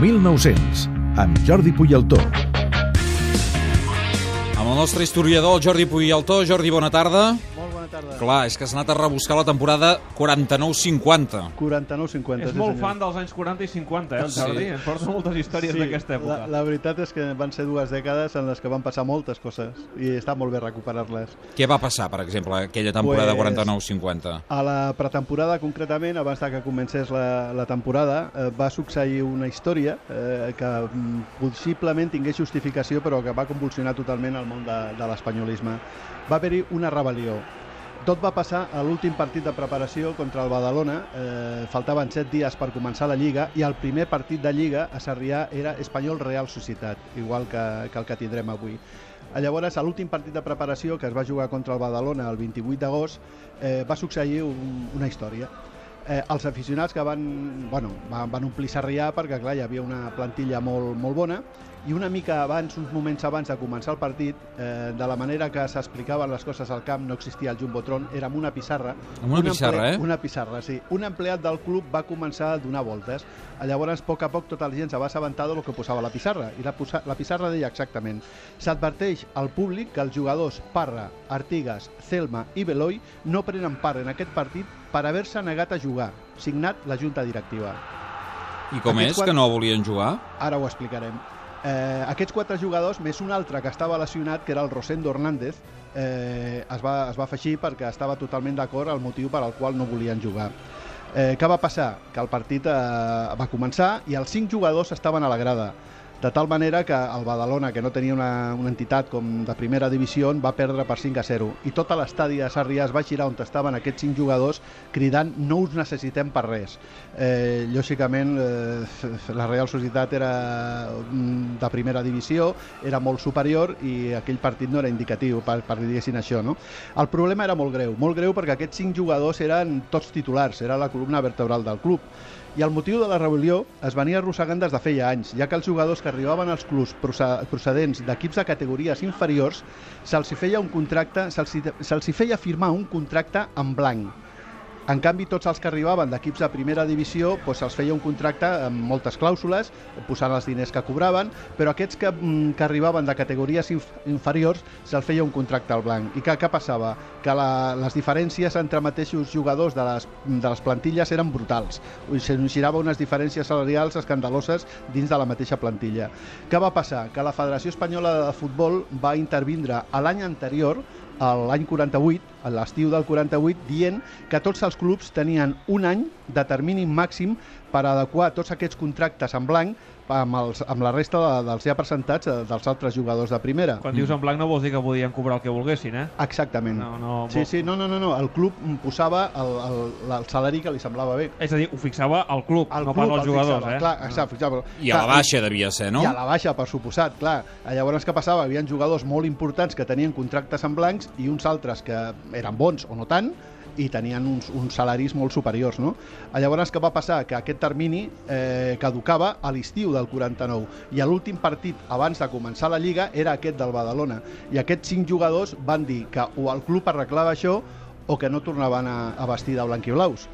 1900, amb Jordi Puyaltó. Amb el nostre historiador, Jordi Puyaltó. Jordi, bona tarda. Bona tarda. Clar, és que has anat a rebuscar la temporada 49-50. 49-50. És molt fan dels anys 40 i 50, eh, el Sí. Jordi? Ens porta moltes històries d'aquesta època. La, la veritat és que van ser dues dècades en les que van passar moltes coses i està molt bé recuperar-les. Què va passar, per exemple, aquella temporada Pues- 49-50? A la pretemporada, concretament, abans que comencés la, la temporada, eh, va succeir una història eh, que mm, possiblement tingués justificació, però que va convulsionar totalment el món de, de l'espanyolisme. Va haver-hi una rebel·lió. Tot va passar a l'últim partit de preparació contra el Badalona. Eh, faltaven 7 dies per començar la Lliga i el primer partit de Lliga a Sarrià era Espanyol Real Societat, igual que, que el que tindrem avui. Eh, Llavors, a l'últim partit de preparació, que es va jugar contra el Badalona el 28 d'agost, eh, va succeir un, una història. Eh, els aficionats que van, bueno, van, van omplir Sarrià perquè clar, hi havia una plantilla molt, molt bona i una mica abans, uns moments abans de començar el partit, eh, de la manera que s'explicaven les coses al camp, no existia el Jumbotron, era amb una pissarra. Amb una Un pissarra, empleat- eh? Una pissarra, sí. Un empleat del club va començar a donar voltes. Llavors, a poc a poc, tota la gent se va assabentar del que posava la pissarra. I la, posa, la pissarra deia exactament s'adverteix al públic que els jugadors Parra, Artigas, Celma i Beloi no prenen part en aquest partit per haver-se negat a jugar. Signat la Junta Directiva. I com Aquests és, quatre- que no volien jugar? Ara ho explicarem. Eh, aquests quatre jugadors, més un altre que estava lesionat, que era el Rosendo Hernández, eh, es, va, es va afegir perquè estava totalment d'acord al motiu per al qual no volien jugar. Eh, què va passar? Que el partit eh, va començar i els cinc jugadors estaven a la grada. De tal manera que el Badalona, que no tenia una, una entitat com de primera divisió, va perdre per 5 a 0. I tota l'estadi de Sarrià es va girar on estaven aquests cinc jugadors cridant no us necessitem per res. Eh, lògicament, eh, la Real Societat era mm, de primera divisió, era molt superior i aquell partit no era indicatiu per, per diguessin això. No? El problema era molt greu, molt greu perquè aquests cinc jugadors eren tots titulars, era la columna vertebral del club. I el motiu de la rebel·lió es venia arrossegant des de feia anys, ja que els jugadors que arribaven als clubs proce- procedents d'equips de categories inferiors se'ls feia un contracte, se'ls hi feia firmar un contracte en blanc. En canvi, tots els que arribaven d'equips de primera divisió doncs, se'ls feia un contracte amb moltes clàusules, posant els diners que cobraven, però aquests que, mm, que arribaven de categories inf inferiors se'ls feia un contracte al blanc. I què, què passava? Que la, les diferències entre mateixos jugadors de les, de les plantilles eren brutals. Girava unes diferències salarials escandaloses dins de la mateixa plantilla. Què va passar? Que la Federació Espanyola de Futbol va intervindre l'any anterior l'any 48, a l'estiu del 48, dient que tots els clubs tenien un any de termini màxim per adequar tots aquests contractes en blanc amb, els, amb la resta de, dels ja presentats eh, dels altres jugadors de primera. Quan dius en blanc no vols dir que podien cobrar el que volguessin, eh? Exactament. No, no, sí, vol- sí, no, no, no, no. El club posava el, el, el salari que li semblava bé. És a dir, ho fixava el club, El no club pas els el jugadors, fixava, eh? Clar, exacte, fixava. I a la baixa devia ser, no? I a la baixa, per suposat, clar. Llavors què passava? Hi havia jugadors molt importants que tenien contractes en blancs i uns altres que eren bons o no tant i tenien uns, uns salaris molt superiors. No? Llavors què va passar? Que aquest termini eh, caducava a l'estiu del 49 i l'últim partit abans de començar la Lliga era aquest del Badalona i aquests cinc jugadors van dir que o el club arreglava això o que no tornaven a, a vestir de blanc i blaus.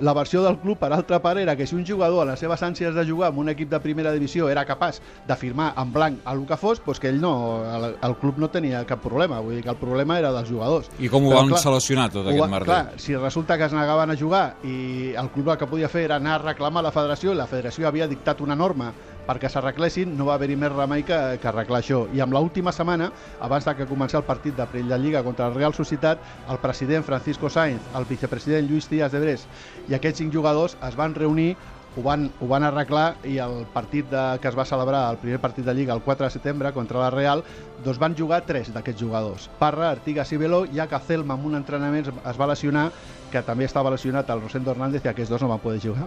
La versió del club, per altra part, era que si un jugador a les seves ànsies de jugar amb un equip de primera divisió era capaç de firmar en blanc el que fos, doncs que ell no, el, el club no tenia cap problema, vull dir que el problema era dels jugadors. I com ho Però, van clar, solucionar tot aquest merder? Clar, si resulta que es negaven a jugar i el club el que podia fer era anar a reclamar a la federació i la federació havia dictat una norma perquè s'arreglessin, no va haver-hi més remei que, que arreglar això. I amb l'última setmana, abans de que començar el partit de Perill de Lliga contra el Real Societat, el president Francisco Sainz, el vicepresident Lluís Díaz de Bres i aquests cinc jugadors es van reunir ho van, ho van arreglar i el partit de, que es va celebrar, el primer partit de Lliga el 4 de setembre contra la Real, doncs van jugar tres d'aquests jugadors. Parra, Artigas i Beló, ja que Celma en un entrenament es va lesionar, que també estava lesionat el Rosendo Hernández i aquests dos no van poder jugar.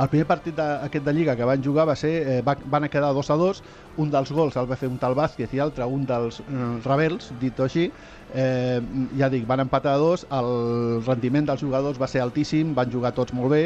El primer partit de, aquest de Lliga que van jugar va ser, eh, va, van a quedar 2 a 2, un dels gols el va fer un tal Vázquez i l'altre un dels eh, rebels, dit així, eh, ja dic, van empatar a dos, el rendiment dels jugadors va ser altíssim, van jugar tots molt bé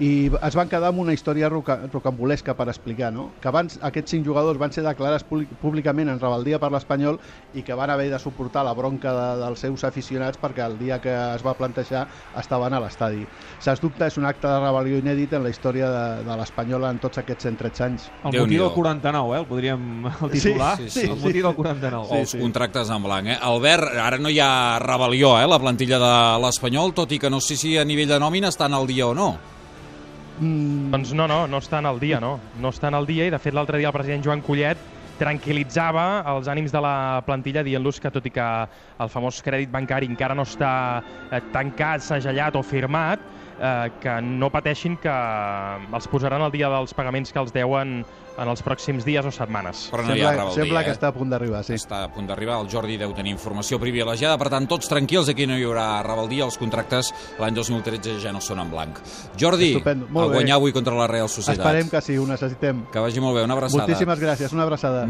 i es van quedar amb una història roca, rocambolesca per explicar, no? que abans aquests cinc jugadors van ser declarats públicament en rebeldia per l'Espanyol i que van haver de suportar la bronca de, dels seus aficionats perquè el dia que es va plantejar estaven a l'estadi. Sens dubte és un acte de rebel·lió inèdit en la història de, de l'Espanyol en tots aquests 113 anys. El motiu del 49, eh? El podríem el titular. Sí, sí, sí, el motiu del 49. Sí, els sí. contractes en blanc. Eh? Albert, ara no hi ha rebel·lió, eh? La plantilla de l'Espanyol, tot i que no sé si a nivell de nòmina estan al dia o no. Mm. Doncs no, no, no estan al dia, no. No estan al dia i, de fet, l'altre dia el president Joan Collet tranquil·litzava els ànims de la plantilla dient-los que, tot i que el famós crèdit bancari encara no està eh, tancat, segellat o firmat, eh, que no pateixin que els posaran al dia dels pagaments que els deuen en els pròxims dies o setmanes. Però no sembla, hi ha rebeldia, sembla eh? que està a punt d'arribar, sí. Està a punt d'arribar, el Jordi deu tenir informació privilegiada, per tant, tots tranquils, aquí no hi haurà rebeldia, els contractes l'any 2013 ja no són en blanc. Jordi, Estupendo, a molt bé. guanyar avui contra la Real Societat. Esperem que sí, ho necessitem. Que vagi molt bé, una abraçada. Moltíssimes gràcies, una abraçada. No